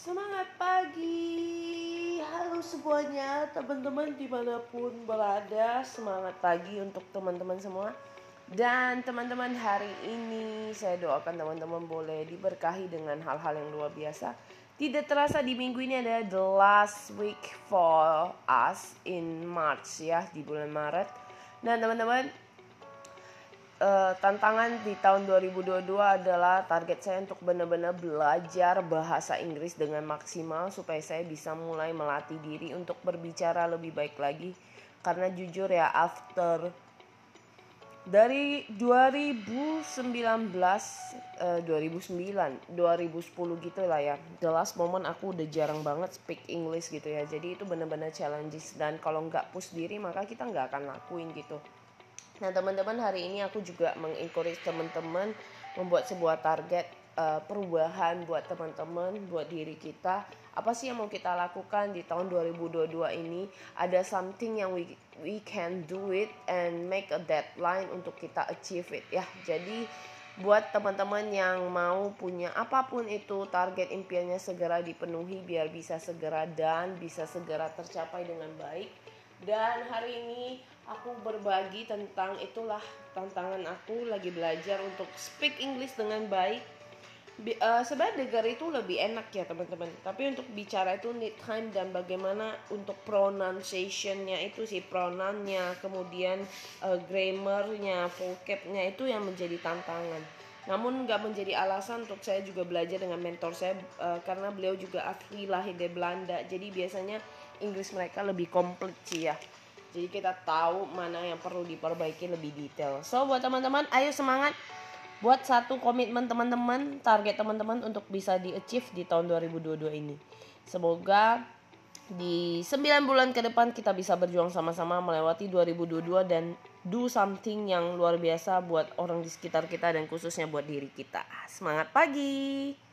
Semangat pagi. Halo semuanya Teman-teman di mana pun berada Semangat pagi untuk teman-teman semua. Dan teman-teman hari ini Saya doakan teman-teman boleh diberkahi dengan hal-hal yang luar biasa. Tidak terasa di minggu ini ada the last week for us in March ya Di bulan Maret. Dan teman-teman uh, tantangan di tahun 2022 adalah target saya untuk benar-benar belajar bahasa Inggris dengan maksimal supaya saya bisa mulai melatih diri untuk berbicara lebih baik lagi. Karena jujur ya after dari 2019 uh, 2009 2010 gitu lah ya the last moment aku udah jarang banget speak English gitu ya. Jadi itu benar-benar challenges dan kalau nggak push diri maka kita nggak akan lakuin gitu Nah teman-teman hari ini aku juga mengencourage teman-teman membuat sebuah target uh, perubahan buat teman-teman, buat diri kita. Apa sih yang mau kita lakukan di tahun 2022 ini? Ada something yang we we can do it and make a deadline untuk kita achieve it ya. Jadi buat teman-teman yang mau punya apa pun itu target impiannya segera dipenuhi biar bisa segera dan bisa segera tercapai dengan baik. Dan hari ini aku berbagi tentang itulah tantangan aku lagi belajar untuk speak English dengan baik. Uh, sebenarnya dengar itu lebih enak ya teman-teman. Tapi untuk bicara itu need time dan bagaimana untuk pronunciationnya itu sih pronounnya, kemudian uh, grammarnya, vocabnya itu yang menjadi tantangan. Namun nggak menjadi alasan untuk saya juga belajar dengan mentor saya uh, karena beliau juga asli lahir dari Belanda. Jadi biasanya Inggris mereka lebih komplit sih ya. Jadi kita tahu mana yang perlu diperbaiki lebih detail. So buat teman-teman, ayo semangat buat satu komitmen teman-teman, target teman-teman untuk bisa di-achieve di tahun 2022 ini. Semoga di 9 bulan ke depan kita bisa berjuang sama-sama melewati 2022 dan do something yang luar biasa buat orang di sekitar kita dan khususnya buat diri kita. Semangat pagi.